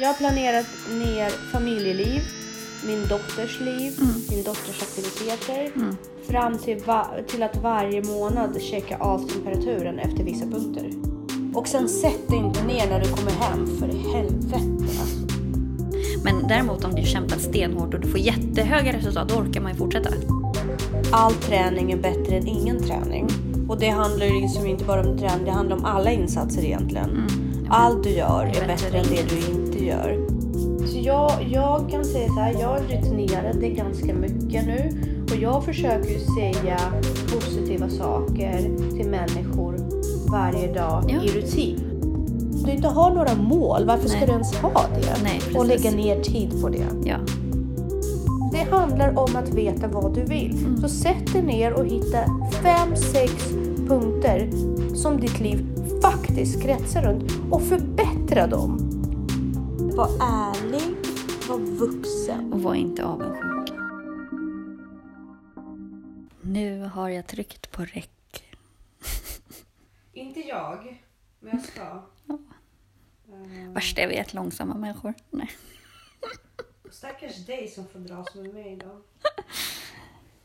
Jag har planerat ner familjeliv, min dotters liv, min dotters aktiviteter. Fram till, till att varje månad checka av temperaturen efter vissa punkter. Och sen sätt dig inte ner när du kommer hem, för i helvete alltså. Men däremot om du kämpar stenhårt och du får jättehöga resultat, då orkar man ju fortsätta. All träning är bättre än ingen träning. Och det handlar ju liksom inte bara om träning, det handlar om alla insatser egentligen. Allt du gör är bättre än det du inte gör. Så jag, jag kan säga så här, jag är rutinerad det är ganska mycket nu. Och jag försöker ju säga positiva saker till människor varje dag Ja. i rutin. Om du inte har några mål, varför ska Nej. du ens ha det? Nej, och lägga ner tid på det. Ja. Det handlar om att veta vad du vill. Mm. Så sätt dig ner och hitta fem, sex punkter som ditt liv faktiskt kretsar runt och förbättra dem. Var ärlig, var vuxen. Och var inte avundsjuk. Nu har jag tryckt på räck. Inte jag, men jag ska. Värst är vi ett långsamma människor. Nej. Stackars dig som får dras med mig då.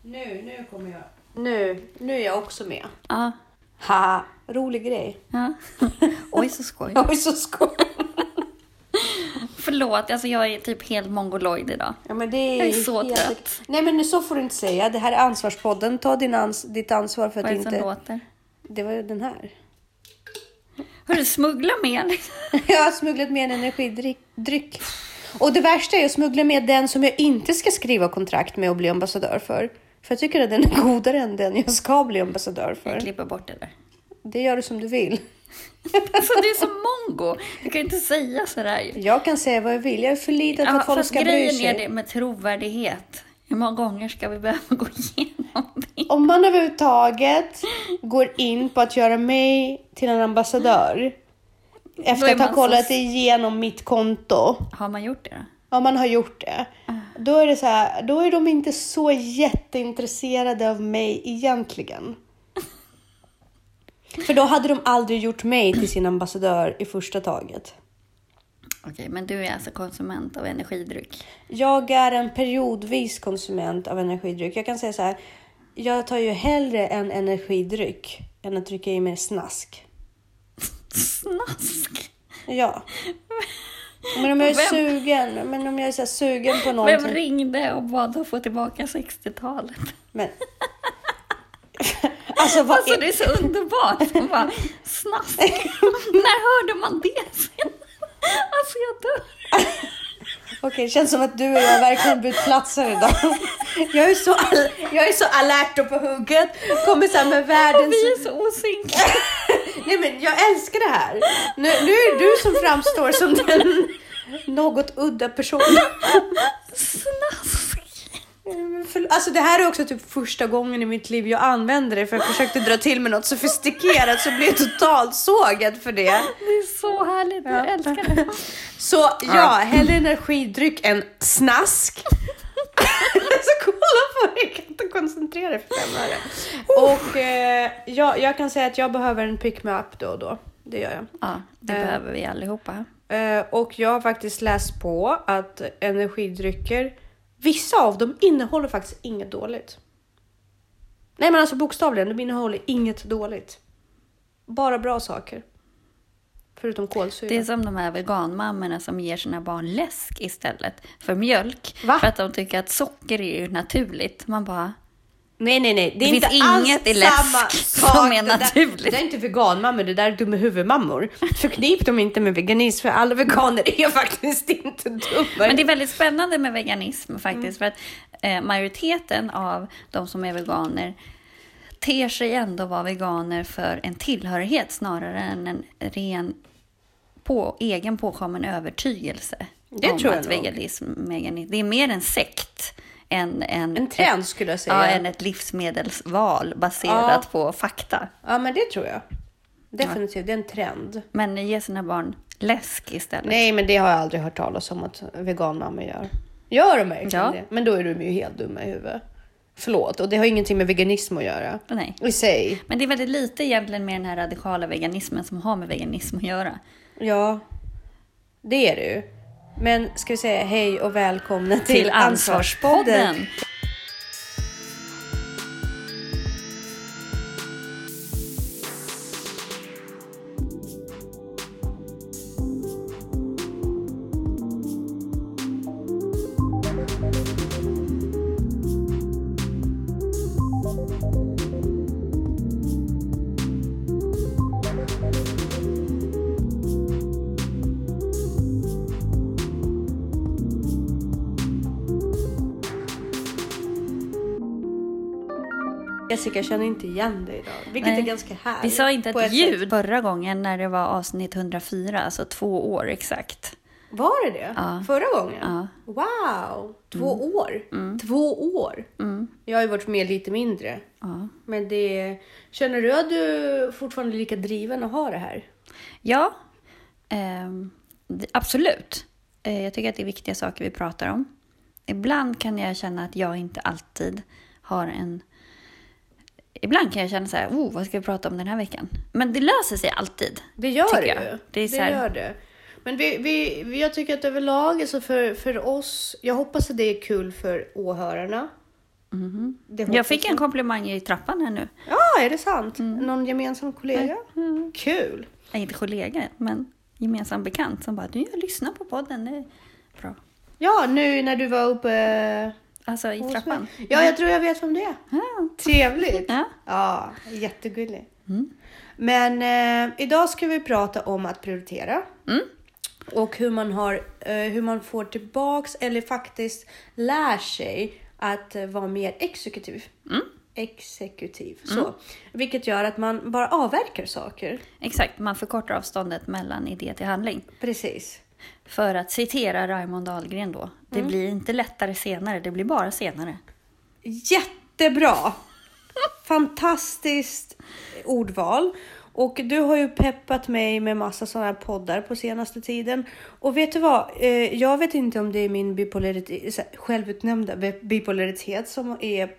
Nu, nu kommer jag. Nu, nu är jag också med. Ja. Ha, rolig grej. ja. Oj, så skoj. Oj, så skoj. Förlåt, alltså jag är typ helt mongoloid idag. Ja, men det är Jag är så helt- trött. Nej men så får du inte säga. Det här är ansvarspodden. Ta din ans ditt ansvar för Vad att är det som inte... låter? Det var ju den här. Hörru, smuggla med. Jag har smugglat med en energidryck. dryck. Och det värsta är att smuggla med den som jag inte ska skriva kontrakt med och bli ambassadör för. För jag tycker att den är godare än den jag ska bli ambassadör Jag för. klipper bort det där. Det gör du som du vill. Alltså du är så mongo. Du kan inte säga sådär. Jag kan säga vad jag vill. Jag är för liten för Ja, att folk ska bry grejen är sig. det med trovärdighet. Hur många gånger ska vi behöva gå igenom det? Om man överhuvudtaget går in på att göra mig till en ambassadör efter att ha man så- kollat igenom mitt konto. Har man gjort det då? Om man har gjort det. Då är det så här, då är de inte så jätteintresserade av mig egentligen. För då hade de aldrig gjort mig till sin ambassadör i första taget. Okej, men du är alltså konsument av energidryck. Jag är en periodvis konsument av energidryck. Jag kan säga så här, jag tar ju hellre en energidryck än att trycka i mig snask. Snask! Ja. Men om jag är Vem- sugen, men om jag är så här sugen på Vem någonting. ringde och bad att få tillbaka 60-talet? Men... alltså vad Alltså är... det är så underbart. Man bara, snask. När hörde man det sen? Alltså jag dör. Okej, det känns som att du och jag verkligen bytt platser idag. Jag är så, all, jag är så alert och på hugget. Kommer så här med Och världens... vi är så osynkade. Nej men jag älskar det här. Nu, nu är det du som framstår som den något udda personen. Snask. För- Alltså det här är också typ första gången i mitt liv jag använder det för jag försökte dra till med något sofistikerat så blev jag totalt sågad för det. Det är så härligt. Jag älskar det. Så ja, hellre energidryck än snask. så kolla på mig, jag kan inte koncentrera dig för fem öre. Och eh, ja, jag kan säga att jag behöver en pick me up då och då. Det gör jag. Ja, det Eh. behöver vi allihopa. Eh, och jag har faktiskt läst på att energidrycker, vissa av dem innehåller faktiskt inget dåligt. Nej men alltså bokstavligen, de innehåller inget dåligt. Bara bra saker. Förutom kolsyra. Det är som de här veganmammorna som ger sina barn läsk istället för mjölk. Va? För att de tycker att socker är ju naturligt. Man bara, Nej, nej, nej. Det, är Det inte finns alls inget i läsk som är Det där- naturligt. Det där är inte veganmammor, det där är dumma huvudmammor. Förknip dem inte med veganism, för alla veganer är faktiskt inte dumma. Men det är väldigt spännande med veganism faktiskt. För att eh, majoriteten av de som är veganer ter sig ändå vara veganer för en tillhörighet snarare än en ren på, egen påkommen övertygelse. Det om tror jag att veganism, veganism, det är mer en sekt än, än, En trend skulle jag säga. ja, än ett livsmedelsval baserat Ja. på fakta. Ja, men det tror jag. Definitivt, det är en trend. Men ge sina barn läsk istället. Nej, men det har jag aldrig hört talas om att veganmammor gör. Gör de verkligen Ja. det? Men då är de ju helt dumma i huvudet. Förlåt, och det har ingenting med veganism att göra. Nej. I sig. Men det är väldigt lite egentligen med den här radikala veganismen som har med veganism att göra. Ja, det är det ju. Men ska vi säga hej och välkomna till, Till Ansvarspodden. Jessica jag känner inte igen dig idag, vilket Nej. är ganska härligt. Vi sa inte på ett sätt. ljud förra gången när det var avsnitt 104, alltså två år exakt. Var det det? Ja. Förra gången? Ja. Wow! Två år? Mm. Två år? Jag har ju varit med lite mindre. Ja. Men det... Känner du att du fortfarande är lika driven att ha det här? Ja, det- absolut. Eh, jag tycker att det är viktiga saker vi pratar om. Ibland kan jag känna att jag inte alltid har en... Ibland kan jag känna så här, oh, vad ska vi prata om den här veckan? Men det löser sig alltid. Det gör det ju. Det är så här- gör det. Men vi, vi, jag tycker att överlag, alltså för, för oss, jag hoppas att det är kul för åhörarna. Det hoppas Mhm. Jag fick en komplimang i trappan här nu. Ja, är det sant? Mm. Någon gemensam kollega? Kul! Nej, inte kollega, men gemensam bekant som bara, du, jag lyssnar på podden, det är bra. Ja, nu när du var uppe Alltså i trappan. Ja, jag tror jag vet vem det är. Ja. Trevligt! Ja. Ja, jättegullig. Mm. Men eh, idag ska vi prata om att prioritera. Mm. Och hur man, har, eh, hur man får tillbaks eller faktiskt lär sig att eh, vara mer exekutiv. Mm. Exekutiv. Så. Vilket gör att man bara avverkar saker. Exakt, man förkortar avståndet mellan idé till handling. Precis. För att citera Raymond Dahlgren då. Det blir inte lättare senare, det blir bara senare. Jättebra! Fantastiskt ordval. Och du har ju peppat mig med massa sådana här poddar på senaste tiden. Och vet du vad? Eh, jag vet inte om det är min bipolaritet, självutnämnda bi- bipolaritet som är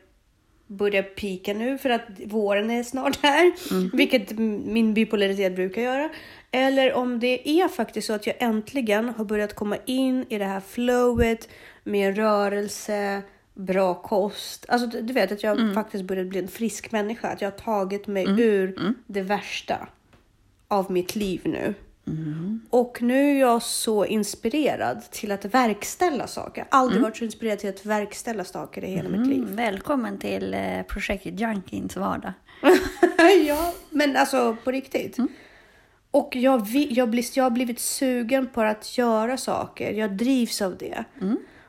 börjar pika nu för att våren är snart här, vilket m- min bipolaritet brukar göra. Eller om det är faktiskt så att jag äntligen har börjat komma in i det här flowet med rörelse, bra kost. Alltså du vet att jag faktiskt börjat bli en frisk människa, att jag har tagit mig ur det värsta av mitt liv nu. Och nu är jag så inspirerad till att verkställa saker. Jag har aldrig varit så inspirerad till att verkställa saker i hela mitt liv. Mm, välkommen till eh, Projekt Junkins vardag. ja, men alltså på riktigt. Och jag, jag, blir, jag har blivit sugen på att göra saker. Jag drivs av det.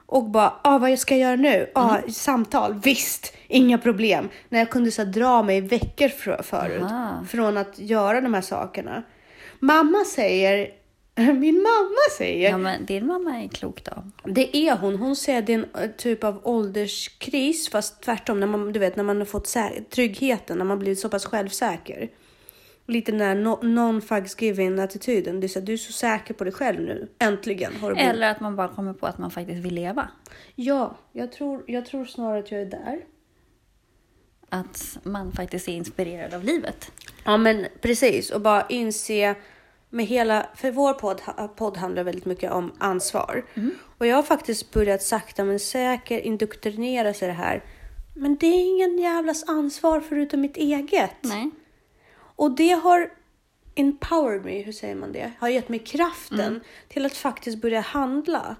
Och bara, ah, vad ska jag göra nu? Ah, Samtal, visst, inga problem. När jag kunde så här, dra mig veckor för, förut Aha. från att göra de här sakerna. Mamma säger, min mamma säger, Ja, men din mamma är klok då. det är hon. Hon säger att det är en eh, typ av ålderskris, fast tvärtom. När man, du vet, när man har fått tryggheten, när man blivit så pass självsäker. Lite den här no, non-fucks attityden. Det är så du är så säker på dig själv nu. Äntligen har du blivit. Eller att man bara kommer på att man faktiskt vill leva. Ja, jag tror, jag tror snarare att jag är där. Att man faktiskt är inspirerad av livet. Ja, men precis. Och bara inse med hela, för vår podd, podd handlar väldigt mycket om ansvar. Och jag har faktiskt börjat sakta men säkert indoktrinera sig i det här. Men det är ingen jävlas ansvar förutom mitt eget. Nej. Och det har empowered me, hur säger man det? Har gett mig kraften till att faktiskt börja handla.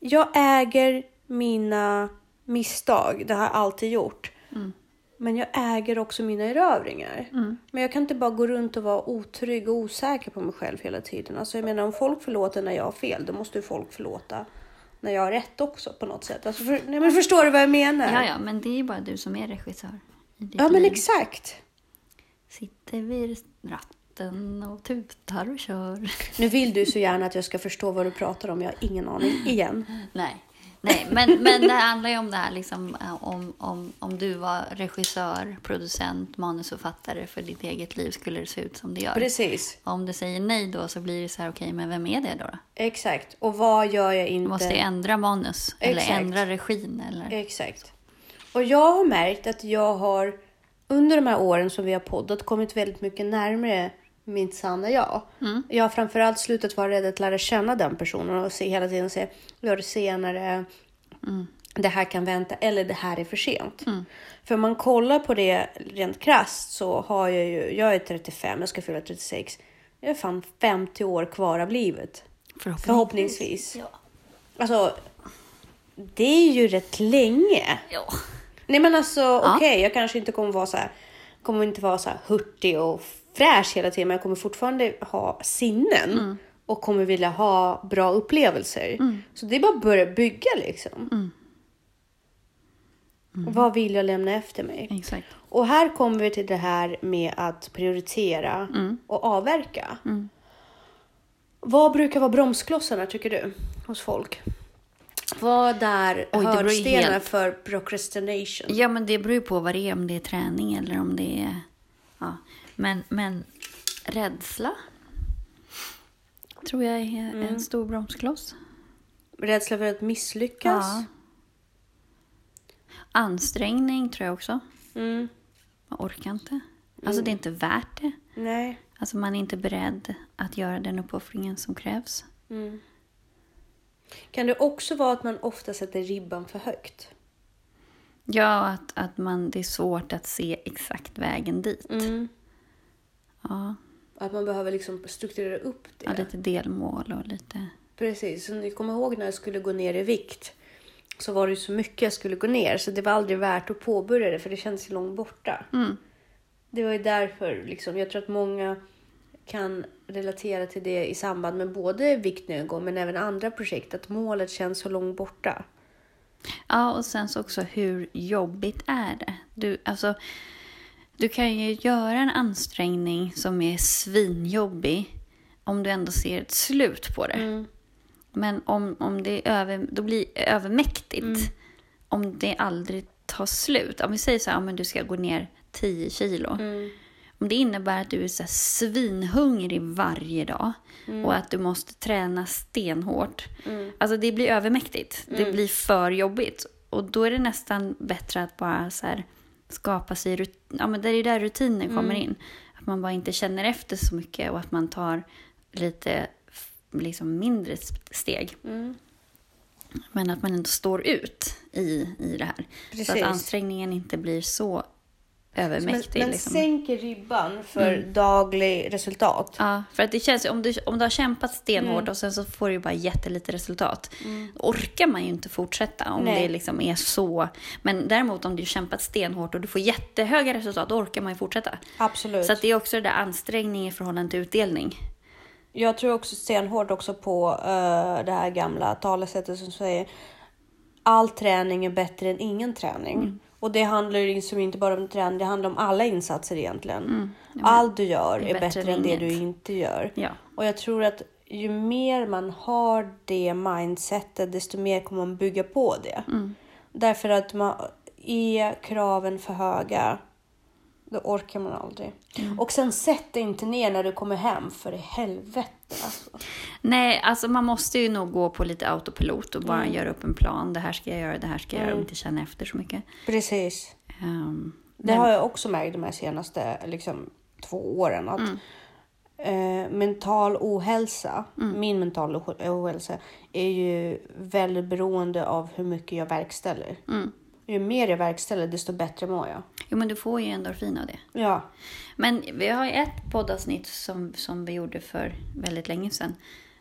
Jag äger mina misstag, det har jag alltid gjort. Men jag äger också mina erövringar. Men jag kan inte bara gå runt och vara otrygg och osäker på mig själv hela tiden. Alltså jag menar om folk förlåter när jag har fel, då måste ju folk förlåta när jag har rätt också på något sätt. Alltså för, nej, men förstår du vad jag menar? Ja, ja, men det är ju bara du som är regissör. Ja, men liv. exakt. Sitter vid ratten och tutar och kör. Nu vill du så gärna att jag ska förstå vad du pratar om. Jag har ingen aning igen. Nej, Nej men, men det handlar ju om det här liksom, eh, om, om, om du var regissör, producent, manusförfattare för ditt eget liv skulle det se ut som det gör. Precis. Om du säger nej då så blir det så här, okej, men vem är det då? Exakt. Och vad gör jag Du inte? måste ändra manus eller Exakt. ändra regin. Eller... Exakt. Och jag har märkt att jag har under de här åren som vi har poddat kommit väldigt mycket närmare mitt sanna jag. Mm. Jag har framförallt slutat vara rädd att lära känna den personen och se hela tiden se, gör det senare, Mm. det här kan vänta eller det här är för sent. För om man kollar på det rent krasst så har jag ju, jag är 35, jag ska fylla 36. Jag har fan 50 år kvar av livet. Förhoppningsvis. Ja. Alltså, det är ju rätt länge. ja. Nej men alltså okej, jag kanske inte kommer vara så här, kommer inte vara så här hurtig och fräsch hela tiden, men jag kommer fortfarande ha sinnen och kommer vilja ha bra upplevelser. Så det är bara att börja bygga liksom. Vad vill jag lämna efter mig? Exakt. Och här kommer vi till det här med att prioritera och avverka. Vad brukar vara bromsklossarna tycker du hos folk? Vad är Oj, hörnstenar helt- för procrastination? Ja, men det beror ju på vad det är, om det är träning eller om det är... Men, men rädsla tror jag är en stor bromskloss. Rädsla för att misslyckas? Ja. Ansträngning tror jag också. Mm. Man orkar inte. Alltså det är inte värt det. Nej. Alltså man är inte beredd att göra den uppoffringen som krävs. Mm. Kan det också vara att man ofta sätter ribban för högt? Ja, att, att man, det är svårt att se exakt vägen dit. Mm. Ja, Att man behöver liksom strukturera upp det. ja, lite delmål och lite... Precis. Så ni kommer ihåg när jag skulle gå ner i vikt? Så var det ju så mycket jag skulle gå ner så det var aldrig värt att påbörja det för det kändes ju långt borta. Mm. Det var ju därför liksom, jag tror att många kan relatera till det i samband med både viktnedgång men även andra projekt. Att målet känns så långt borta. Ja, och sen så också hur jobbigt är det? Du, alltså, du kan ju göra en ansträngning som är svinjobbig om du ändå ser ett slut på det. Mm. Men om, om det är över, då blir övermäktigt Mm. om det aldrig tar slut. Om vi säger så här, men du ska gå ner 10 kilo. Mm. Om det innebär att du är så svinhungrig varje dag och att du måste träna stenhårt. Alltså det blir övermäktigt. Det blir för jobbigt. Och då är det nästan bättre att bara så här skapa sig ja, men det är där rutinen kommer in. Att man bara inte känner efter så mycket och att man tar lite liksom mindre steg. Mm. Men att man ändå står ut i, i det här. Så Precis. att ansträngningen inte blir så övermäktig. Men, men liksom. sänker ribban för daglig resultat. Ja, för att det känns om du, om du har kämpat stenhårt Mm. och sen så får du ju bara jättelite resultat. Då orkar man ju inte fortsätta om Nej. det liksom är så. Men däremot om du har kämpat stenhårt och du får jättehöga resultat, då orkar man ju fortsätta. Absolut. Så det är också det där ansträngning i förhållande till utdelning. Jag tror också stenhårt också på eh, det här gamla talesättet som säger all träning är bättre än ingen träning. Mm. Och det handlar liksom inte bara om träning, det handlar om alla insatser egentligen. Allt du gör Mm. det är bättre, än det inget. du inte gör. Ja. Och jag tror att ju mer man har det mindsetet, desto mer kommer man bygga på det. Mm. Därför att man, är kraven för höga, då orkar man aldrig. Mm. Och sen sätt dig inte ner när du kommer hem, för i helvete alltså. Nej, alltså man måste ju nog gå på lite autopilot och bara Mm. göra upp en plan. Det här ska jag göra, det här ska jag göra och inte känna efter så mycket. Precis. Ehm, Det har jag också märkt de här senaste liksom, två åren. Att eh, mental ohälsa, min mental oh- ohälsa, är ju väldigt beroende av hur mycket jag verkställer. Mm. Ju mer jag verkställer, desto bättre mår jag. Jo, men du får ju endorfin av det. Ja. Men vi har ju ett poddavsnitt som, som vi gjorde för väldigt länge sedan.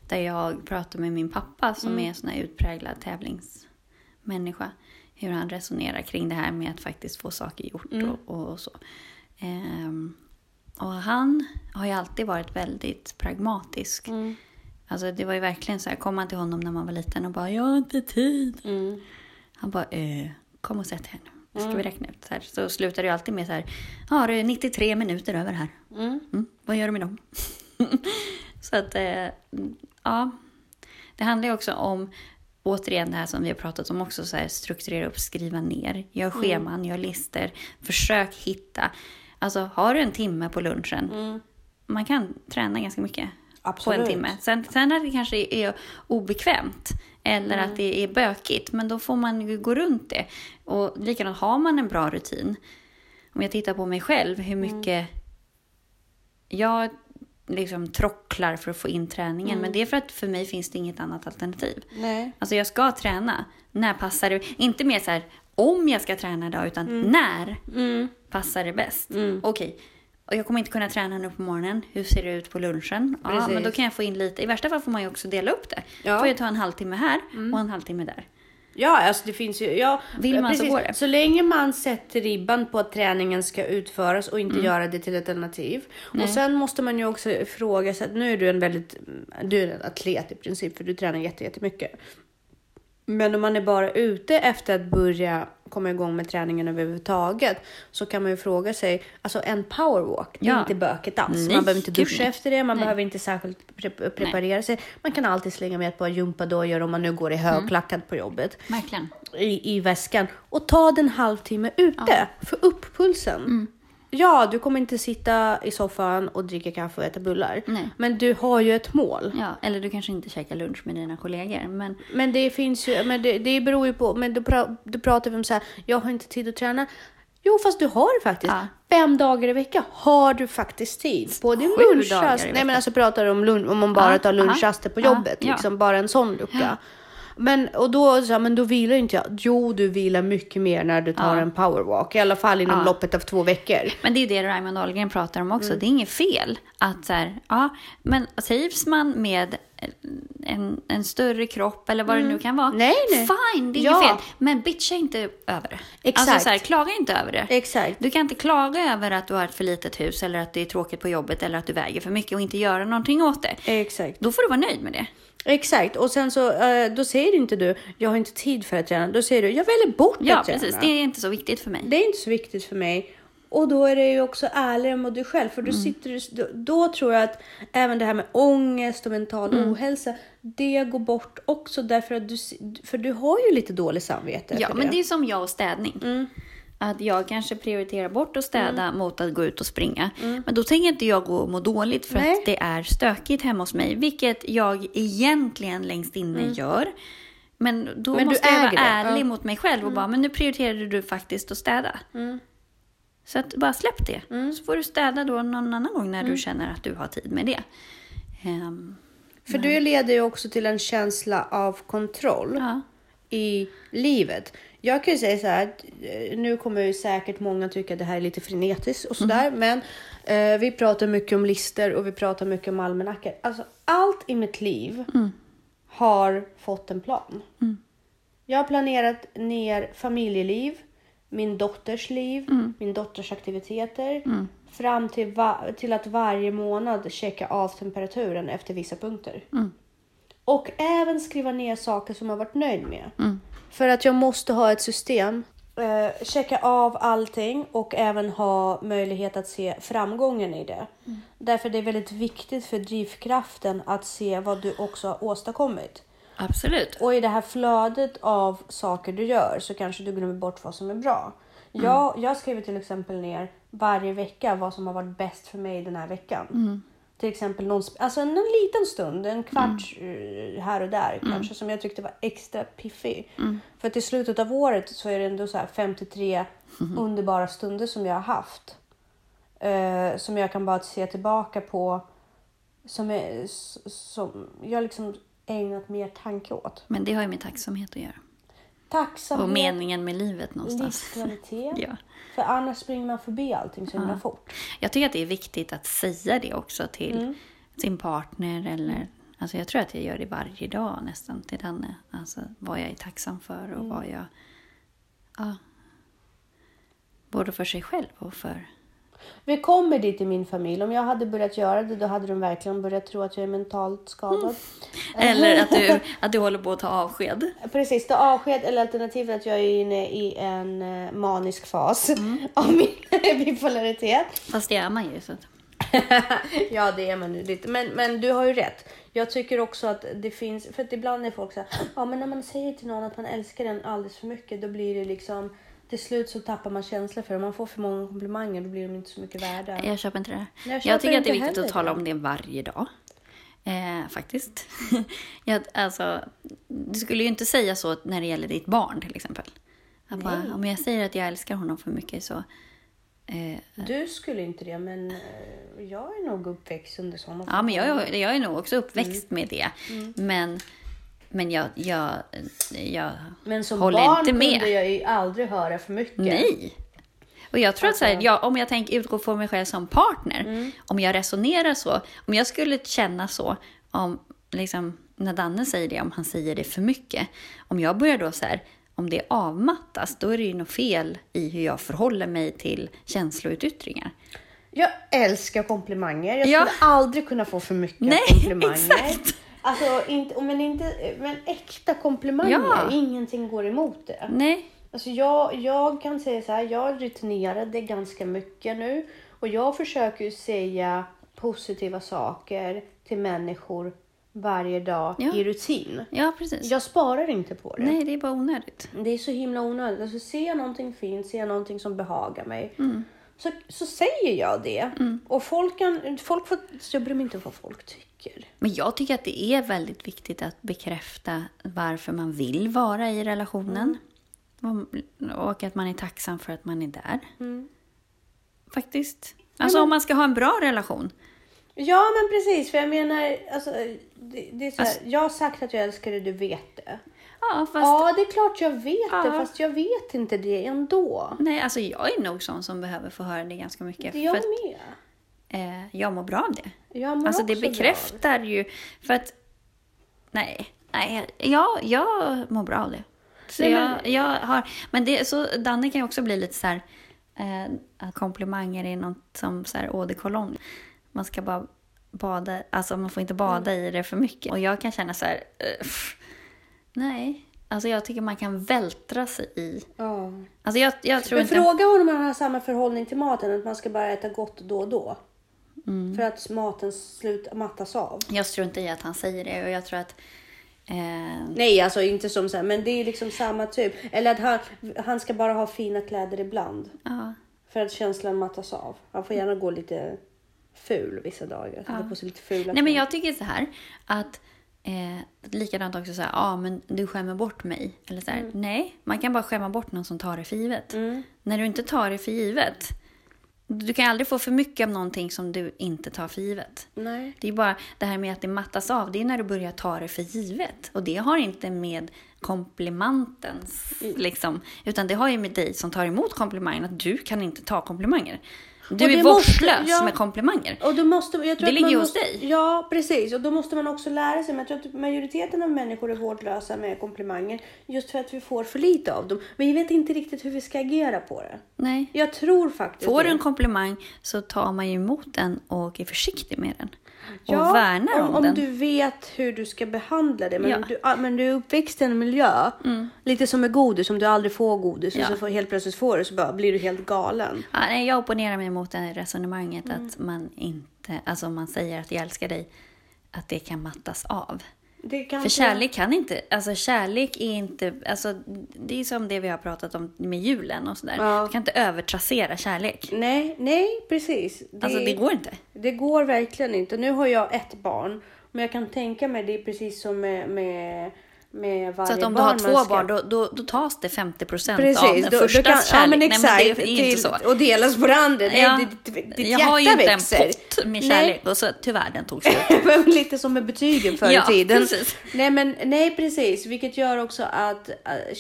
Där jag pratade med min pappa som är en sån här utpräglad tävlingsmänniska. Hur han resonerar kring det här med att faktiskt få saker gjort och, och, och så. Ehm, och han har ju alltid varit väldigt pragmatisk. Mm. Alltså det var ju verkligen så här, kom man till honom när man var liten och bara “jag har inte tid”. Mm. Han bara eh, “kom och sätt här nu, ska vi räkna ut”. Så, här, så slutar det ju alltid med så här “ja du är 93 minuter över här”. Mm. Mm, vad gör du med dem? så att, eh, ja. Det handlar ju också om, återigen det här som vi har pratat om också, så här, strukturera upp, skriva ner, gör Mm. scheman, gör listor, försök hitta. Alltså har du en timme på lunchen, Mm. man kan träna ganska mycket på Absolut. en timme. Sen, sen att det kanske är obekvämt eller Mm. att det är bökigt, men då får man ju gå runt det. Och likadant, har man en bra rutin, om jag tittar på mig själv, hur Mm. mycket jag liksom trocklar för att få in träningen. Men det är för att för mig finns det inget annat alternativ. Nej. Alltså jag ska träna. När passar det? Inte mer så här om jag ska träna idag, utan när passar det bäst? Okej, och jag kommer inte kunna träna nu på morgonen. Hur ser det ut på lunchen? Ja, Precis. men då kan jag få in lite. I värsta fall får man ju också dela upp det. Ja. får jag ta en halvtimme här och en halvtimme där. Ja, alltså det finns ju... Ja, Vill man så går det. Så länge man sätter ribban på att träningen ska utföras och inte göra det till ett alternativ. Och sen måste man ju också fråga sig, nu är du en väldigt, du är en atlet i princip för du tränar jätte- jättemycket. Men om man är bara ute efter att börja komma igång med träningen överhuvudtaget så kan man ju fråga sig, alltså en powerwalk, det är Ja. inte bökigt alls. Nej, man behöver inte duscha nej. efter det, man Nej. behöver inte särskilt pre- preparera sig. Man kan alltid slänga med ett par gympadojor om man nu går i högklackat på jobbet Verkligen. i, i väskan och ta den halvtimme ute. Få upp pulsen. Mm. Ja, du kommer inte sitta i soffan och dricka kaffe och äta bullar. Nej. Men du har ju ett mål. Ja, eller du kanske inte käkar lunch med dina kollegor. Men Men det finns ju, men det, det beror ju på, men då, pra, då pratar om så här, jag har inte tid att träna. Jo, fast du har det faktiskt. Ja. Fem dagar i veckan har du faktiskt tid. På din lunchrast. Nej, men alltså pratar du om, lun, om man bara Ja, tar lunchraster på jobbet. Liksom bara en sån lucka. Men, och då, så här, men då vilar inte jag. Jo, du vilar mycket mer när du tar Ja. en powerwalk. I alla fall inom Ja. loppet av två veckor. Men det är det Raymond Ahlgren pratar om Mm. också. Det är inget fel att så här, ja, men trivs man med en, en större kropp eller vad det nu kan vara. Mm. Nej, nej. Fine, det är Ja. inget fel. Men bitcha inte över det. Exakt. Alltså så här, klaga inte över det. Exakt. Du kan inte klaga över att du har ett för litet hus eller att det är tråkigt på jobbet eller att du väger för mycket och inte göra någonting åt det. Exakt. Då får du vara nöjd med det. Exakt. Och sen så, eh, då säger inte du, jag har inte tid för att träna. Då säger du, jag väljer bort Ja, att träna. precis. Det är inte så viktigt för mig. Det är inte så viktigt för mig. Och då är det ju också ärligare mot dig själv. För då, Mm. sitter du, då, då tror jag att även det här med ångest och mental Mm. ohälsa, det går bort också därför att du, för du har ju lite dåligt samvete Ja, men det. det är som jag och städning. Att jag kanske prioriterar bort att städa mot att gå ut och springa. Men då tänker inte jag gå och må dåligt för Nej. att det är stökigt hemma hos mig. Vilket jag egentligen längst inne gör. Men då Men måste jag vara det, ärlig ja. mot mig själv och bara, men nu prioriterade du faktiskt att städa. Så att bara släpp det. Så får du städa då någon annan gång när du känner att du har tid med det. Ehm, För det leder ju också till en känsla av kontroll ja. i livet. Jag kan ju säga så här, eh, nu kommer ju säkert många tycka att det här är lite frenetiskt och sådär, men eh, vi pratar mycket om lister och vi pratar mycket om almanackor. Alltså allt i mitt liv har fått en plan. Jag har planerat ner familjeliv, min dotters liv, min dotters aktiviteter. Fram till, va- till att varje månad checka av temperaturen efter vissa punkter. Och även skriva ner saker som jag varit nöjd med. För att jag måste ha ett system. Eh, checka av allting och även ha möjlighet att se framgången i det. Därför det är väldigt viktigt för drivkraften att se vad du också har åstadkommit. Absolut. Och i det här flödet av saker du gör så kanske du glömmer bort vad som är bra. Jag, jag skriver till exempel ner varje vecka vad som har varit bäst för mig den här veckan. Till exempel någon, alltså en, en liten stund, en kvart eh, här och där kanske som jag tyckte var extra piffig. För att i slutet av året så är det ändå så här 53 underbara stunder som jag har haft. Eh, som jag kan bara se tillbaka på. Som, är, som jag liksom ägnat mer tanke åt. Men det har ju med tacksamhet att göra. Tacksamhet, Och meningen med livet någonstans. livskvalitet. Ja. För annars springer man förbi allting så himla fort. Jag tycker att det är viktigt att säga det också till Mm. sin partner eller Alltså jag tror att jag gör det varje dag nästan till Danne. Alltså vad jag är tacksam för Mm. och vad jag... Ja. Både för sig själv och för... Vi kommer dit i min familj. Om jag hade börjat göra det då hade de verkligen börjat tro att jag är mentalt skadad. Eller att du, att du håller på att ta avsked. Precis, det avsked eller alternativet att jag är inne i en eh, manisk fas av min bipolaritet. Fast det är man ju. Så ja, det är man ju lite. Men, men du har ju rätt. Jag tycker också att det finns, för att ibland är folk så här, ja men när man säger till någon att man älskar den alldeles för mycket, då blir det liksom, till slut så tappar man känsla för det. Man får för många komplimanger, då blir de inte så mycket värda. jag köper inte det. Jag Jag, tycker att det är viktigt att tala om det varje dag. Eh, faktiskt. jag, alltså, du skulle ju inte säga så när det gäller ditt barn till exempel. Att bara, om jag säger att jag älskar honom för mycket så Eh, Du skulle inte det, men eh, jag är nog uppväxt under sådana ja, men jag, är- jag är nog också uppväxt Mm. med det. Men, men jag, jag, jag Men som håller barn inte med. kunde jag ju aldrig höra för mycket. Nej. Och jag tror att så här, Alltså- jag, om jag tänker utgå från mig själv som partner, Mm. om jag resonerar så, om jag skulle känna så, om liksom, när Danne säger det, om han säger det för mycket, om jag börjar då så här, om det avmattas, då är det ju något fel i hur jag förhåller mig till känsloutyttringar. Jag älskar komplimanger. Jag Ja. skulle aldrig kunna få för mycket Nej, komplimanger. exakt. Alltså, inte, men, inte, men äkta komplimanger. Ja. Ingenting går emot det. Nej, Alltså jag, jag kan säga så här, jag rutinerade ganska mycket nu. Och jag försöker säga positiva saker till människor varje dag Ja. i rutin. ja precis. Jag sparar inte på det. Nej, det är bara onödigt. Det är så himla onödigt. Alltså, ser jag någonting fint, ser jag någonting som behagar mig. Mm. Så, så säger jag det. Och folk, kan, folk får, så jag bryr mig inte om vad folk tycker. Men jag tycker att det är väldigt viktigt att bekräfta varför man vill vara i relationen. Om- Och att man är tacksam för att man är där. Faktiskt. Alltså om man ska ha en bra relation. Ja men precis, för jag menar, alltså, det, det är så här, Alltså- jag har sagt att jag älskar dig, du vet det. Ja, fast... Ja, det är klart jag vet det, Ja. fast jag vet inte det ändå. Nej, alltså jag är nog sån som behöver få höra det ganska mycket. Det jag för att, med. eh, jag mår bra av det. Jag mår Alltså det också bra. bekräftar ju... För att... Nej, nej ja, jag mår bra av det. Så Nej, jag, men- jag har... Men det, så Danne kan ju också bli lite så här... Eh, komplimanger är något som så här eau de cologne. Man ska bara bada... Alltså man får inte bada Mm. i det för mycket. Och jag kan känna så här... eh, pff, nej. Alltså jag tycker man kan vältra sig i... Ja. Alltså jag, jag tror Men inte... fråga honom om han har samma förhållning till maten, att man ska bara äta gott då och då. Mm. För att maten slut mattas av. Jag struntar i att han säger det och jag tror att... Eh, Nej, alltså inte som så här, men det är liksom samma typ. Eller att han, han ska bara ha fina kläder ibland. ja. För att känslan mattas av. Han får gärna gå lite ful vissa dagar. Sätta på sig lite fula Nej men jag tycker så här att eh, likadant också så här, ja ah, men du skämmer bort mig. Eller så här, Mm. nej, man kan bara skämma bort någon som tar det för givet. När du inte tar det för givet, du kan aldrig få för mycket av någonting som du inte tar för givet. Nej. Det är bara det här med att det mattas av, det är när du börjar ta det för givet. Och det har inte med komplimantens, liksom, utan det har ju med dig som tar emot komplimangen, att du kan inte ta komplimanger. Du är vårdslös ja. med komplimanger. Och då måste, jag tror Det ligger hos måste, dig. Ja, precis. Och då måste man också lära sig. Men jag tror att majoriteten av människor är vårdlösa med komplimanger. Just för att vi får för lite av dem. Men vi vet inte riktigt hur vi ska agera på det. Nej. Jag tror faktiskt Får du en komplimang så tar man ju emot den och är försiktig med den. Och Ja, värnar om, om, om den. du vet hur du ska behandla det. Men, Ja. Mm. du, ah, men du är uppväxt i en miljö. Lite som med godis. Om du aldrig får godis Ja. och så får, helt plötsligt får du så bara, blir du helt galen. Ja, nej, jag opponerar mig mot det resonemanget Mm. att man inte, alltså om man säger att jag älskar dig, att det kan mattas av. För kärlek kan inte, alltså kärlek är inte, alltså det är som det vi har pratat om med julen och sådär. Ja. Du kan inte övertrassera kärlek. Nej, nej precis. Det, Alltså det går inte. Det går verkligen inte. Nu har jag ett barn. Men jag kan tänka mig det är precis som med, med, med varje Så att om du barn har två ska- barn, då, då, då tas det 50 procent av Precis, den då, första kan, kärlek. ja men Nej, exakt. men det är inte så. Och delas på det andra. Nej, Ja, ditt, ditt, ditt jag hjärta har ju inte växer. en pott med Nej. kärlek och så tyvärr den tog slut. Lite som med betygen förr Ja, i tiden. precis. Nej, men, nej, precis. Vilket gör också att äh,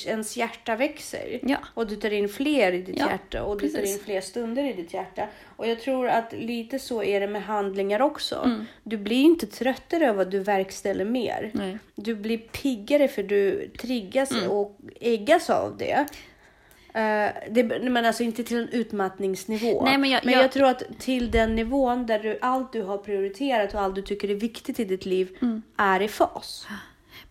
ens hjärta växer. Ja. Och du tar in fler i ditt Ja, hjärta. Och du tar precis. in fler stunder i ditt hjärta. Och jag tror att lite så är det med handlingar också. Mm. Du blir inte tröttare av att du verkställer mer. Nej. Du blir piggare för du triggas Mm. och äggas av det. Eh, det, men alltså inte till en utmattningsnivå. Nej, men jag- men jag- jag tror att till den nivån där du, allt du har prioriterat och allt du tycker är viktigt i ditt liv Mm. är i fas.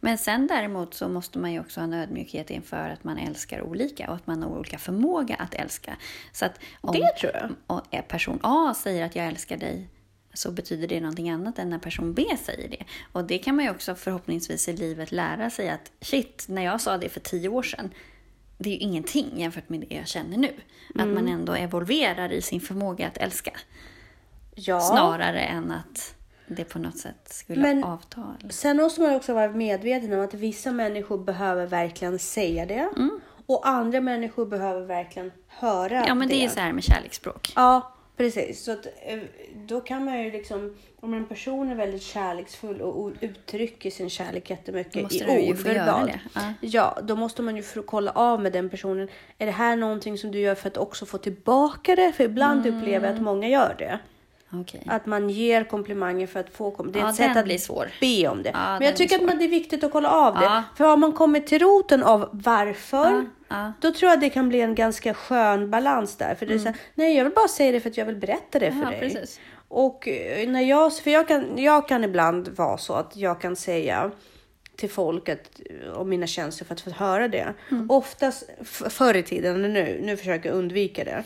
Men sen däremot så måste man ju också ha en ödmjukhet inför att man älskar olika och att man har olika förmåga att älska. Så att om Det tror jag. en person A säger att jag älskar dig så betyder det någonting annat än när person B säger det. Och det kan man ju också förhoppningsvis i livet lära sig att shit, när jag sa det för tio år sedan, det är ju ingenting jämfört med det jag känner nu. Att man ändå evolverar i sin förmåga att älska. Ja. Snarare än att det på något sätt skulle Men- avta. eller- Sen måste man också vara medveten om att vissa människor behöver verkligen säga det. Mm. Och andra människor behöver verkligen höra Ja, men det är så här med kärleksspråk. Ja, precis. Så att, eh, då kan man ju liksom, om en person är väldigt kärleksfull och uttrycker sin kärlek jättemycket måste i ord, verbalt. det. Ja. Ja, då måste man ju kolla av med den personen. Är det här någonting som du gör för att också få tillbaka det? För ibland Mm. upplever jag att många gör det. Okej. Att man ger komplimanger för att få kom- Det är Ja, ett sätt att svår. be om det. Ja, Men jag tycker att man, det är viktigt att kolla av det. För har man kommit till roten av varför, Ja, då tror jag det kan bli en ganska skön balans där. För det är så här, nej jag vill bara säga det för att jag vill berätta det för Mm. Ja, dig. precis. Och eh, när jag, för jag kan, jag kan ibland vara så att jag kan säga till folk att, om mina känslor för att få höra det. Mm. Oftast förr i tiden, nu, nu försöker jag undvika det.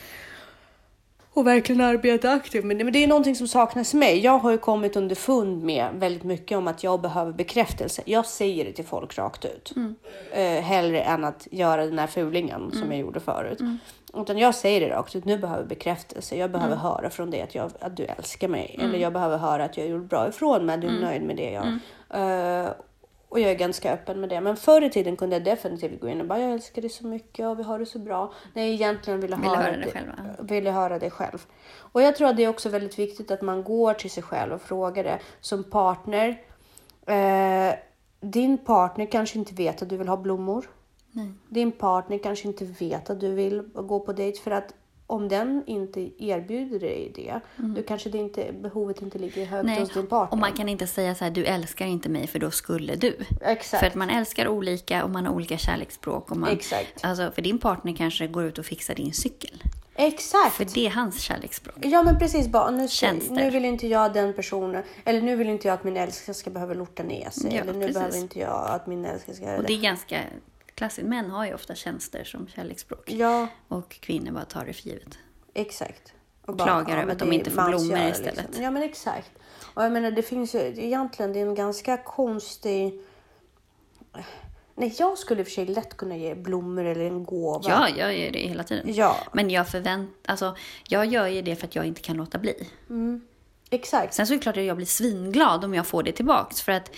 Och verkligen arbeta aktivt med det. Men det är någonting som saknas mig. Jag har ju kommit underfund med väldigt mycket om att jag behöver bekräftelse. Jag säger det till folk rakt ut. Mm. Eh, hellre än att göra den här fulingen som jag gjorde förut. Utan jag säger det rakt ut. Nu behöver jag bekräftelse. Jag behöver höra från dig att, jag, att du älskar mig. Eller jag behöver höra att jag gjorde bra ifrån mig. Du är nöjd med det jag... Eh, och jag är ganska öppen med det. Men förr i tiden kunde jag definitivt gå in och bara jag älskar dig så mycket och vi har det så bra. När jag egentligen ville, Ville höra, höra det själv, ville höra det själv. Och jag tror att det är också väldigt viktigt att man går till sig själv och frågar det. Som partner. Eh, din partner kanske inte vet att du vill ha blommor. Nej. Din partner kanske inte vet att du vill gå på dejt för att om den inte erbjuder dig det, då kanske det inte, behovet inte ligger högt Nej, hos din partner. och man kan inte säga så här, du älskar inte mig för då skulle du. Exakt. För att man älskar olika och man har olika kärleksspråk. Och man, Exakt. Alltså, för din partner kanske går ut och fixar din cykel. Exakt. För det är hans kärleksspråk. Ja men precis bara, nu, Tjänster. nu vill inte jag den personen, eller nu vill inte jag att min älskare ska behöva lorta ner sig. Ja, eller nu precis. behöver inte jag att min älskare ska Och det är ganska klassiskt. Män har ju ofta tjänster som kärleksspråk. Ja, Och kvinnor bara tar det för givet. exakt. Och Klagar över men att de inte får blommor istället. Ja men exakt. Och jag menar det finns ju egentligen, det är en ganska konstig... Nej, jag skulle i och för sig lätt kunna ge blommor eller en gåva. Ja, jag gör det hela tiden. Ja, Men jag förvänt, alltså, jag gör ju det för att jag inte kan låta bli. exakt. Sen så är det klart att jag blir svinglad om jag får det tillbaks. För att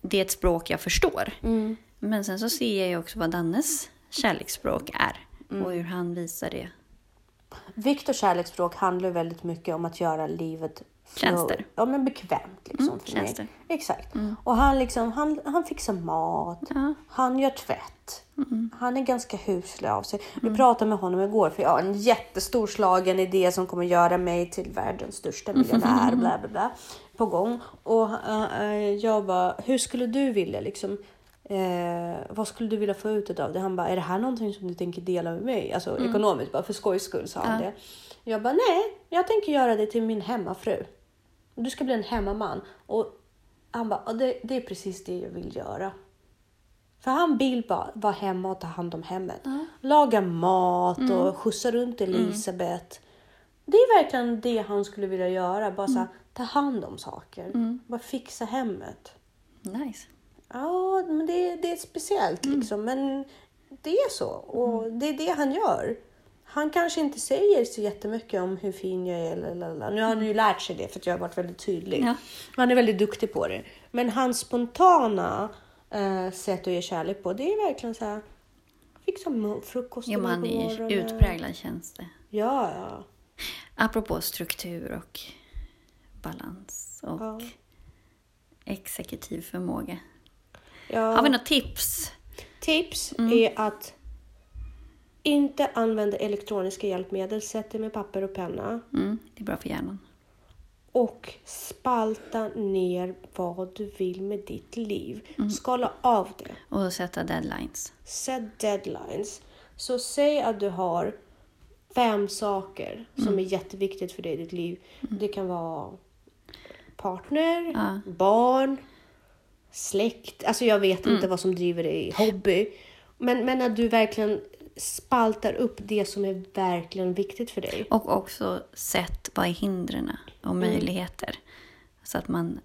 det är ett språk jag förstår. Mm. Men sen så ser jag ju också vad Dannes kärleksspråk är. Mm. Och hur han visar det. Viktors kärleksspråk handlar väldigt mycket om att göra livet Tjänster. Ja, men bekvämt liksom Mm, för tjänster. mig. Exakt. Och han, liksom, han, han fixar mat, Ja. han gör tvätt. Han är ganska huslig av sig. Vi pratade med honom igår för jag har en jättestor slagen idé som kommer göra mig till världens största miljonär. Bla, bla, bla, på gång. Och eh, eh, jag bara, hur skulle du vilja liksom Eh, vad skulle du vilja få ut av det? Han bara, är det här någonting som du tänker dela med mig? Alltså ekonomiskt, bara för skojs skull sa han Ja. det. Jag bara, nej, jag tänker göra det till min hemmafru. Du ska bli en hemmaman. Och han bara, "Ja, det, det är precis det jag vill göra. För han vill bara vara hemma och ta hand om hemmet. Laga mat och skjutsa runt Elisabeth. Det är verkligen det han skulle vilja göra. Bara så här, ta hand om saker. Bara fixa hemmet. Nice. Ja, men det, det är speciellt liksom. Men det är så. Och det är det han gör. Han kanske inte säger så jättemycket om hur fin jag är. Lalala. Nu har han ju lärt sig det för att jag har varit väldigt tydlig. Ja. Han är väldigt duktig på det. Men hans spontana eh, sätt att ge kärlek på, det är verkligen så här. Fixa frukost mig på är utpräglad tjänste. Ja, ja. Apropå struktur och balans och Ja. exekutiv förmåga. Ja. Har vi något tips? Tips Mm. är att inte använda elektroniska hjälpmedel. Sätt dig med papper och penna. Mm, det är bra för hjärnan. och spalta ner vad du vill med ditt liv. Mm. Skala av det. Och sätta deadlines. Sätt deadlines. Så säg att du har fem saker som Mm. är jätteviktigt för dig i ditt liv. Det kan vara partner, Ja. barn, släkt. Alltså jag vet Mm. inte vad som driver dig i hobby. Men, men att du verkligen spaltar upp det som är verkligen viktigt för dig. Och också sett vad är hindren och möjligheter. Så att man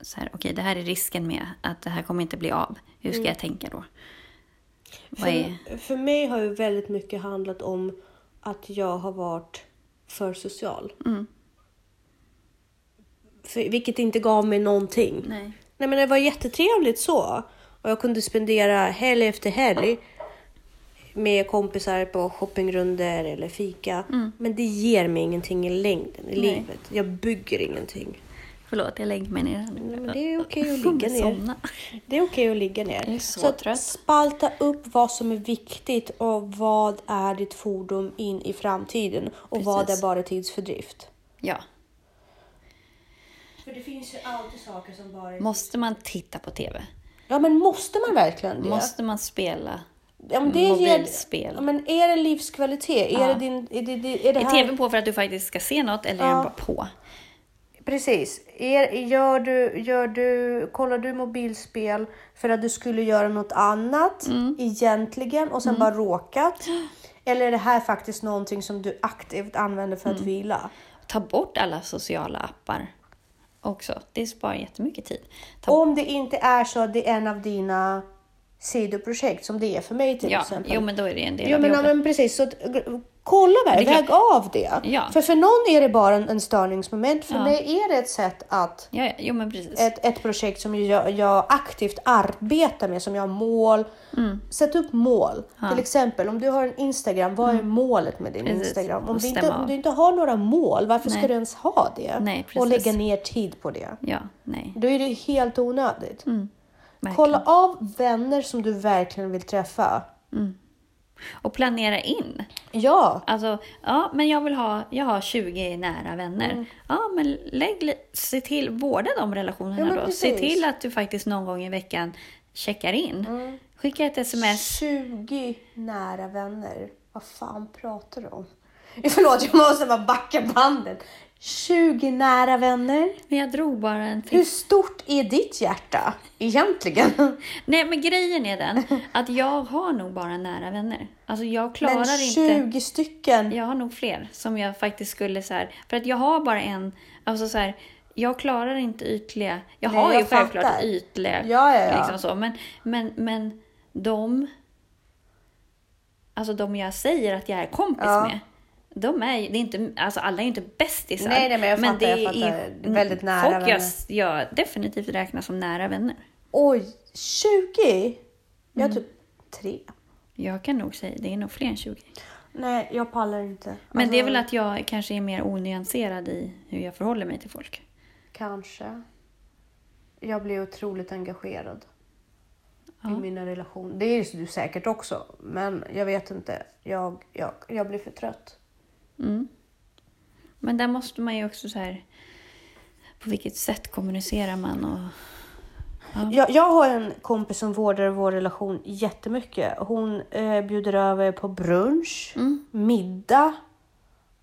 så här, okej det här är risken med att det här kommer inte bli av. Hur ska jag tänka då? Vad är, För, för mig har ju väldigt mycket handlat om att jag har varit för social. Mm. För, vilket inte gav mig någonting. nej. Nej men det var jättetrevligt så. Och jag kunde spendera helg efter helg med kompisar på shoppingrunder eller fika. Mm. Men det ger mig ingenting i längden i livet. Jag bygger ingenting. Förlåt, jag lägger mig ner nu. Nej, men det är okej att ligga ner. somna. Det är okej att ligga ner. Jag är så att trött. spalta upp vad som är viktigt och vad är ditt fordon in i framtiden och vad Precis. är bara tidsfördrift. Ja. För det finns ju alltid saker som bara Måste man titta på TV? Ja men måste man verkligen det? Måste man spela? ja, men det ger... mobilspel? Ja, men är det livskvalitet? Är Ja. det din... Är det, är det Är här... TV på för att du faktiskt ska se något eller är Ja. den bara på? Precis. Är, gör du, gör du, kollar du mobilspel för att du skulle göra något annat Mm. egentligen och sen bara råkat? Eller är det här faktiskt någonting som du aktivt använder för att Mm. vila? Ta bort alla sociala appar också. Det sparar jättemycket tid. Ta Om det inte är så att det är en av dina sidoprojekt som det är för mig till ja, exempel. jo men då är det en del Jo, av men, ja, jobbet. men precis. Så kolla det väl, klart. väg av det. Ja. För för någon är det bara en, en störningsmoment. För Ja. mig är det ett sätt att Ja, ja, jo ett, ett projekt som jag, jag aktivt arbetar med, som jag har mål. Mm. Sätt upp mål. Till exempel om du har en Instagram, vad är målet med din Mm. Precis. Instagram? Om du, inte, om du inte har några mål, varför ska Nej. du ens ha det? Nej, och lägga ner tid på det. Ja, nej. Då är det helt onödigt. Mm. Kolla av vänner som du verkligen vill träffa. Och planera in. Ja, Alltså, ja, men jag vill ha, jag har 20 nära vänner. Mm. Ja, men lägg, se till, vårda de relationerna Ja, då. Se precis. till att du faktiskt någon gång i veckan checkar in. Mm. Skicka ett sms. 20 nära vänner. Vad fan pratar du om? Förlåt, jag måste bara backa bandet. 20 nära vänner. Men jag drog bara en Hur stort är ditt hjärta egentligen? Nej, men grejen är den att jag har nog bara nära vänner. Alltså jag klarar Men 20 inte. stycken. Jag har nog fler som jag faktiskt skulle så här, För att jag har bara en, alltså så här, jag klarar inte ytliga. Jag Nej, har jag ju självklart fattar. ytliga. Ja, ja, ja. Liksom så, men, men, men de, alltså de jag säger att jag är kompis Ja. med. De är ju, det är inte, alltså alla är ju inte bästisar. Nej, nej, men jag fattar, det jag fattar. är Väldigt nära folk jag, vänner. jag definitivt räknar som nära vänner. Oj, 20? Jag Mm. har typ tre. Jag kan nog säga, det är nog fler än 20. Nej, jag pallar inte. Men det är Alltså, väl att jag kanske är mer onyanserad i hur jag förhåller mig till folk. Kanske. Jag blir otroligt engagerad Ja. i mina relationer. Det är du säkert också, men jag vet inte. Jag, jag, jag blir för trött. Mm. Men där måste man ju också så här, på vilket sätt kommunicerar man och... Ja. Jag, jag har en kompis som vårdar vår relation jättemycket. Hon eh, bjuder över på brunch, Mm. middag,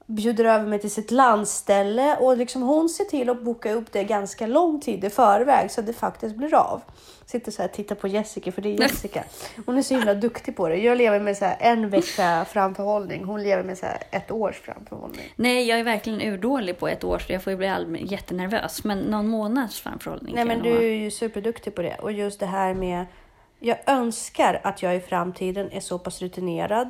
bjuder över mig till sitt landställe och liksom hon ser till att boka upp det ganska lång tid i förväg så att det faktiskt blir av. Sitter så här och tittar på Jessica för det är Jessica. Hon är så himla duktig på det. Jag lever med så en vecka framförhållning. Hon lever med så här ett års framförhållning. Nej, jag är verkligen urdålig på ett år så jag får ju bli jättenervös. Men någon månads framförhållning Nej men du är ju superduktig på det. Och just det här med... Jag önskar att jag i framtiden är så pass rutinerad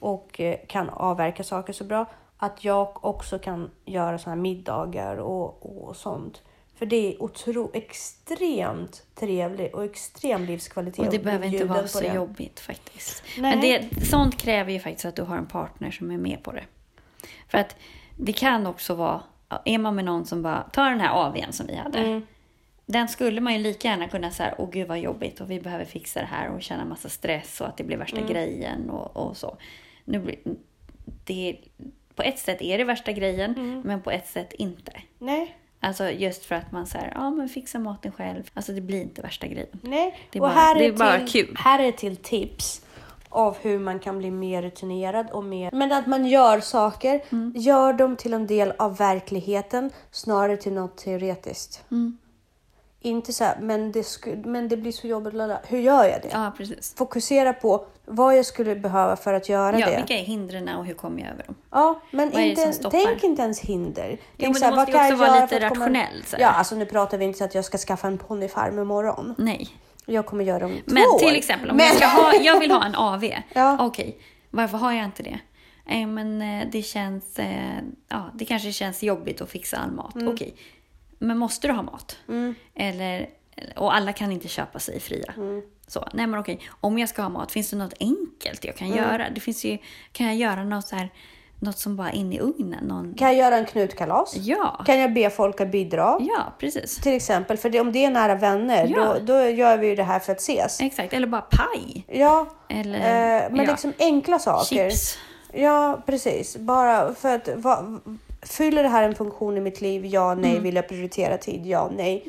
och eh, kan avverka saker så bra att jag också kan göra såna här middagar och, och sånt. För det är otro, extremt trevligt och extrem livskvalitet. Och det behöver inte vara så det. jobbigt faktiskt. Nej. Men det, sånt kräver ju faktiskt att du har en partner som är med på det. För att det kan också vara, är man med någon som bara, ta den här AWn som vi hade. Mm. Den skulle man ju lika gärna kunna säga, åh gud vad jobbigt och vi behöver fixa det här och känna massa stress och att det blir värsta Mm. grejen och, och så. Nu blir, det, på ett sätt är det värsta grejen, Mm. men på ett sätt inte. Nej, Alltså just för att man säger, ja men fixa maten själv. Alltså det blir inte värsta grejen. nej. Det är och bara- här det är till, bara kul. Här är till tips av hur man kan bli mer rutinerad och mer... Men att man gör saker, Mm. gör dem till en del av verkligheten snarare till något teoretiskt. Mm. Inte så här, men det, sku, men det blir så jobbigt. lala. Hur gör jag det? Ja, precis. Fokusera på vad jag skulle behöva för att göra Ja, det. vilka är hindren och hur kommer jag över dem? Ja, men Vad det inte, tänk inte ens hinder. Jo, Tänk men så du här, måste vad ju också vara lite komma- rationell, här. Ja, alltså nu pratar vi inte så att jag ska skaffa en ponnyfarm imorgon. Nej. Jag kommer göra om Men två till år. exempel, om Men- jag, ska ha, jag vill ha en AV. Ja. Okej, varför har jag inte det? Eh, men eh, det känns... Eh, ja, det kanske känns jobbigt att fixa all mat. Mm. Okej. Men måste du ha mat? Eller, och alla kan inte köpa sig fria. Mm. Så, nej men okej, om jag ska ha mat, finns det något enkelt jag kan göra? Det finns ju, kan jag göra något så här, något som bara in i ugnen? Någon... Kan jag göra en knutkalas? Ja, Kan jag be folk att bidra? ja precis. Till exempel, för det, om det är nära vänner, Ja. då, då gör vi ju det här för att ses. Exakt, eller bara paj. Ja, Eller eh, men ja, liksom enkla saker. chips. Ja, precis. Bara för att va, fyller det här en funktion i mitt liv? Ja, nej. Mm. Vill jag prioritera tid? Ja, nej.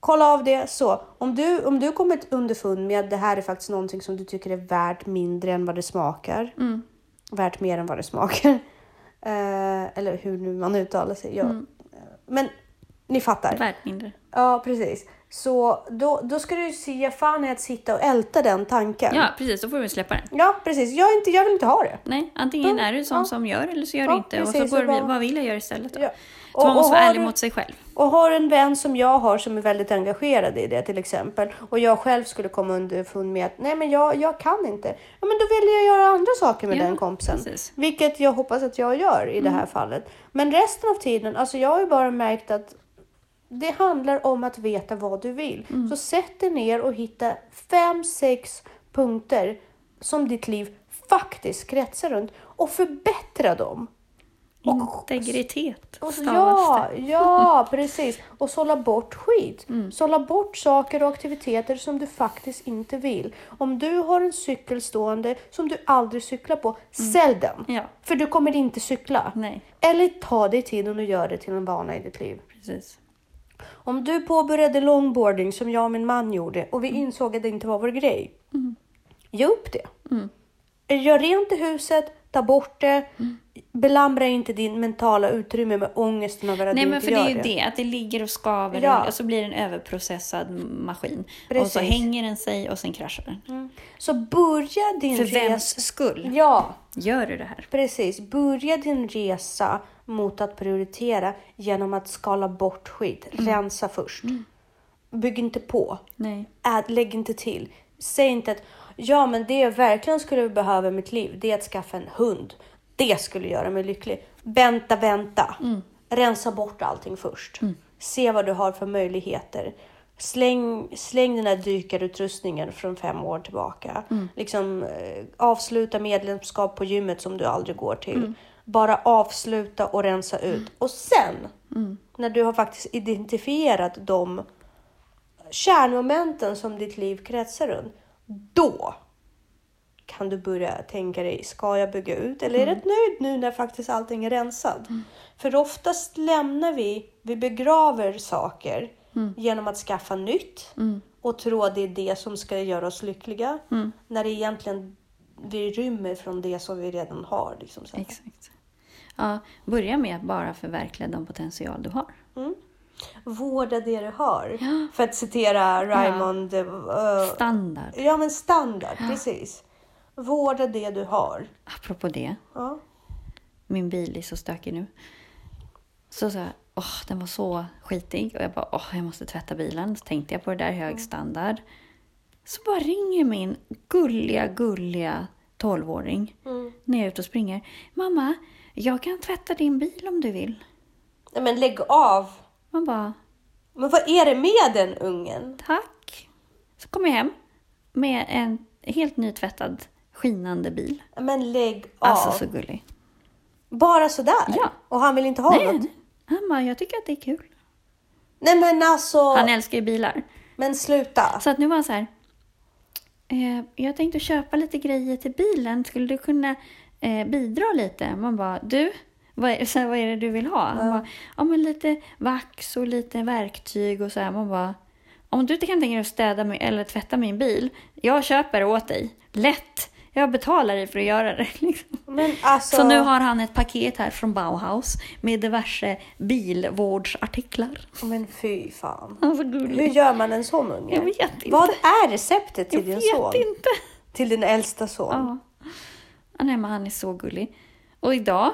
Kolla av det. Så om du, om du kommit underfund med att det här är faktiskt någonting som du tycker är värt mindre än vad det smakar. Mm. Värt mer än vad det smakar. Eh, eller hur nu man uttalar sig. Ja. Mm. Men ni fattar. Värt mindre. Ja, precis. Så då, då ska du se fan i att sitta och älta den tanken. Ja, precis. Då får vi släppa den. Ja, precis. Jag, inte, jag vill inte ha det. Nej, antingen Mm, är du sån ja. som gör eller så gör du Ja, inte. Och så precis, går och bara- vad vill jag göra istället då? Ja. Så man måste vara ärlig du- mot sig själv. Och har en vän som jag har som är väldigt engagerad i det till exempel och jag själv skulle komma underfund med att nej men jag, jag kan inte. Ja men då väljer jag göra andra saker med Ja, den kompisen. precis. Vilket jag hoppas att jag gör i det här fallet. Men resten av tiden, alltså jag har ju bara märkt att det handlar om att veta vad du vill. Så sätt dig ner och hitta fem, sex punkter som ditt liv faktiskt kretsar runt och förbättra dem. Integritet Och ja, ja, precis. Och sålla bort skit. Mm. Sålla bort saker och aktiviteter som du faktiskt inte vill. Om du har en cykel stående som du aldrig cyklar på, sälj den. Mm. Ja, För du kommer inte cykla. nej, Eller ta dig tiden och gör det till en vana i ditt liv. precis. Om du påbörjade longboarding som jag och min man gjorde och vi insåg att det inte var vår grej. Ge upp det. Gör rent i huset, ta bort det. Belamra inte din mentala utrymme med ångesten över att Nej du men för det gör är ju det, att det ligger och skaver Ja. och så blir det en överprocessad maskin. Och Precis. så hänger den sig och sen kraschar den. Så börja din För resa. vems skull Ja, gör du det här? precis. Börja din resa mot att prioritera genom att skala bort skit. Rensa först. Bygg inte på. Nej. Ä- lägg inte till. Säg inte att ja, men det jag verkligen skulle behöva i mitt liv, det är att skaffa en hund. Det skulle göra mig lycklig. Vänta, vänta. Rensa bort allting först. Se vad du har för möjligheter. Släng, släng den här dykarutrustningen från fem år tillbaka. Liksom, eh, avsluta medlemskap på gymmet som du aldrig går till. Bara avsluta och rensa ut. Och sen, när du har faktiskt identifierat de kärnmomenten som ditt liv kretsar runt, då kan du börja tänka dig, ska jag bygga ut eller är rätt nöjd nu när faktiskt allting är rensat? För oftast lämnar vi, vi begraver saker genom att skaffa nytt och tro att det är det som ska göra oss lyckliga. När det egentligen vi rymmer från det som vi redan har. Liksom, så. Exakt. Ja, börja med att bara förverkliga den potential du har. Vårda det du har. För att citera Raymond. eh, Standard. ja men standard, precis. Vårda det du har. Apropå det, Ja. min bil är så stökig nu. Så sa jag, åh, den var så skitig. Och jag bara, åh, jag måste tvätta bilen. Så tänkte jag på det där, hög standard. Så bara ringer min gulliga, gulliga tolvåring när jag är ute och springer. Mamma, jag kan tvätta din bil om du vill. Nej, men lägg av. Man bara, Men vad är det med den ungen? tack. Så kom jag hem med en helt nytvättad, skinande bil. Men lägg av. Alltså så gullig. Bara sådär? Ja. Och han vill inte ha Nej, något? nej. Han bara, jag tycker att det är kul. Nej men alltså. Han älskar ju bilar. Men sluta. Så att nu var han så här. Eh, jag tänkte köpa lite grejer till bilen. Skulle du kunna eh, bidra lite? Man bara, du, vad är, så här, vad är det du vill ha? Han bara, ja men lite vax och lite verktyg och så här. Man bara, om du inte kan tänka dig att städa min, eller tvätta min bil, jag köper åt dig. Lätt! Jag betalar dig för att göra det. Liksom. Alltså. Så nu har han ett paket här från Bauhaus med diverse bilvårdsartiklar. Men fy fan. Han är så Hur gör man en sån unge? Jag vet inte. Vad är receptet till Jag din vet son? inte. Till din äldsta son? Ja. Ja, Nej, men han är så gullig. Och idag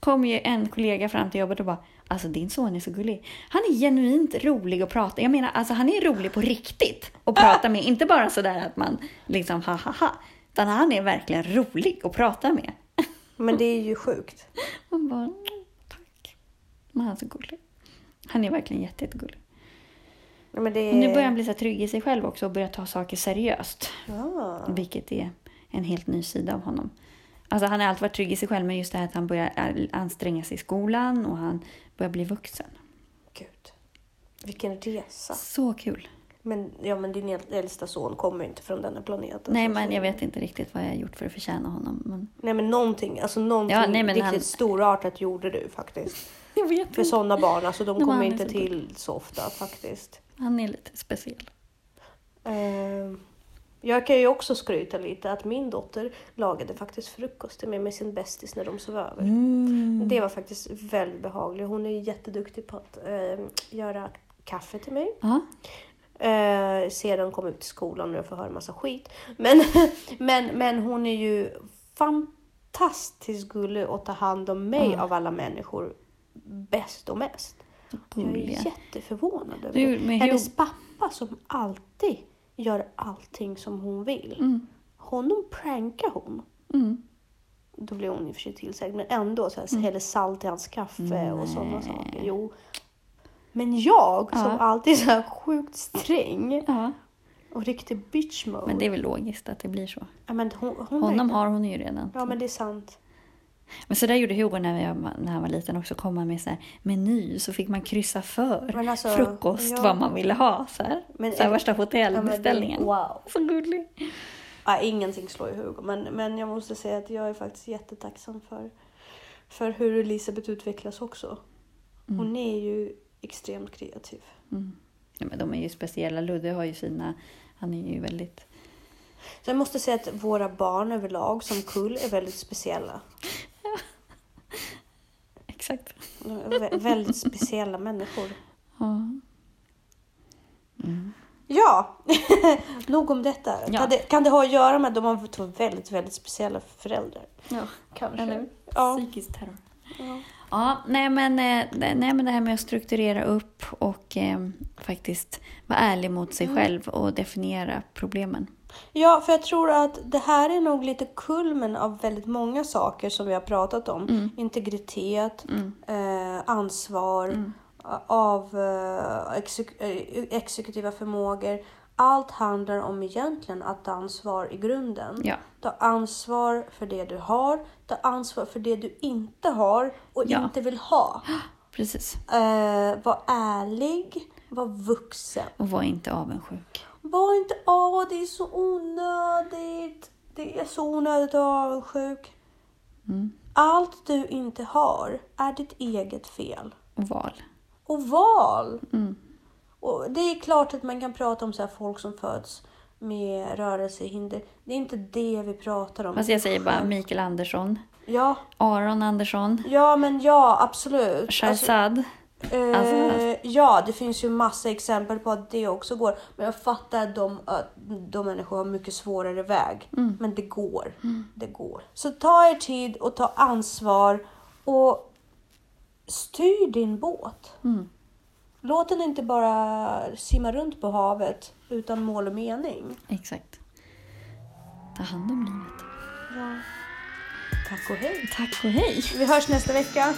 kom ju en kollega fram till jobbet och bara Alltså din son är så gullig. Han är genuint rolig att prata Jag menar, alltså han är rolig på riktigt att prata med. Inte bara sådär att man liksom ha ha ha. Utan han är verkligen rolig att prata med. Men det är ju sjukt. Man bara, "Mm, tack. Men han är så gullig. Han är verkligen jätte, jättegullig. Men det nu börjar han bli så trygg i sig själv också och börjar ta saker seriöst. Ja. Vilket är en helt ny sida av honom. Alltså han har alltid varit trygg i sig själv men just det här att han börjar anstränga sig i skolan och han börjar bli vuxen. Gud. Vilken resa. Så kul. Men, ja, men din äldsta son kommer inte från denna planeten. Nej så- men jag vet inte riktigt vad jag har gjort för att förtjäna honom. Men Nej men någonting, alltså någonting Ja, nej, riktigt han- storartat gjorde du faktiskt. jag vet För sådana barn, alltså de Nej, kommer inte så till så ofta faktiskt. Han är lite speciell. Ehm, jag kan ju också skryta lite att min dotter lagade faktiskt frukost till mig med sin bästis när de sov över. Mm. Det var faktiskt väldigt behagligt. Hon är jätteduktig på att ehm, göra kaffe till mig. Ja. Eh, sedan kom ut till skolan och jag får höra massa skit. Men, men, men hon är ju fantastiskt gullig att ta hand om mig Ja. av alla människor bäst och mest. Jag är jätteförvånad över Du, det. Hennes pappa som alltid gör allting som hon vill. Mm. Honom prankar hon. Mm. Då blir hon i och för sig tillsagd, men ändå så här, häller salt i hans kaffe och sådana saker. Jo. Men jag som Ja. alltid är så här sjukt sträng Ja, och riktig bitch mode. men det är väl logiskt att det blir så. ja, men hon, hon Honom har hon ju redan. Ja men det är sant. Men så där gjorde Hugo när, jag, när han var liten också. Kom han med så här meny så fick man kryssa för alltså, frukost ja. vad man ville ha. Så här, Men så här är- värsta Ja, hotellbeställningen. wow. Så gullig. Ja, ingenting slår ju Hugo. Men, men jag måste säga att jag är faktiskt jättetacksam för, för hur Elisabeth utvecklas också. Hon är ju extremt kreativ. Mm. Ja, men de är ju speciella. Ludde har ju sina... Han är ju väldigt... Så jag måste säga att våra barn överlag som kull är väldigt speciella. Exakt. De är vä- väldigt speciella människor. Ja. Ja, nog om detta. Ja. Kan, det, kan det ha att göra med att de har väldigt, väldigt speciella föräldrar? ja. Kanske. Eller Ja. psykisk terror. Ja. Ja, nej men, eh, nej men det här med att strukturera upp och eh, faktiskt vara ärlig mot sig Mm. själv och definiera problemen. Ja, för jag tror att det här är nog lite kulmen av väldigt många saker som vi har pratat om. Mm. Integritet, eh, ansvar, Mm. av eh, exek- eh, exekutiva förmågor. Allt handlar om egentligen att ta ansvar i grunden. Ja. Ta ansvar för det du har, ta ansvar för det du inte har och Ja. inte vill ha. Precis. Eh, var ärlig, var vuxen. Och var inte avundsjuk. Var inte åh det är så onödigt. Det är så onödigt att vara avundsjuk. Mm. Allt du inte har är ditt eget fel. Och val. Och val! Mm. Och det är klart att man kan prata om så här folk som föds med rörelsehinder. Det är inte det vi pratar om. Fast jag säger bara Mikael Andersson, Ja, Aron Andersson, ja men ja absolut. Alltså, Shahzad. eh, alltså- ja, det finns ju massa exempel på att det också går. Men jag fattar att de, att de människor har mycket svårare väg. Mm. Men det går. Det går. Så ta er tid och ta ansvar och styr din båt. Mm. Låt den inte bara simma runt på havet utan mål och mening. Exakt. Ta hand om livet. Ja. Tack och hej. Tack och hej. Vi hörs nästa vecka.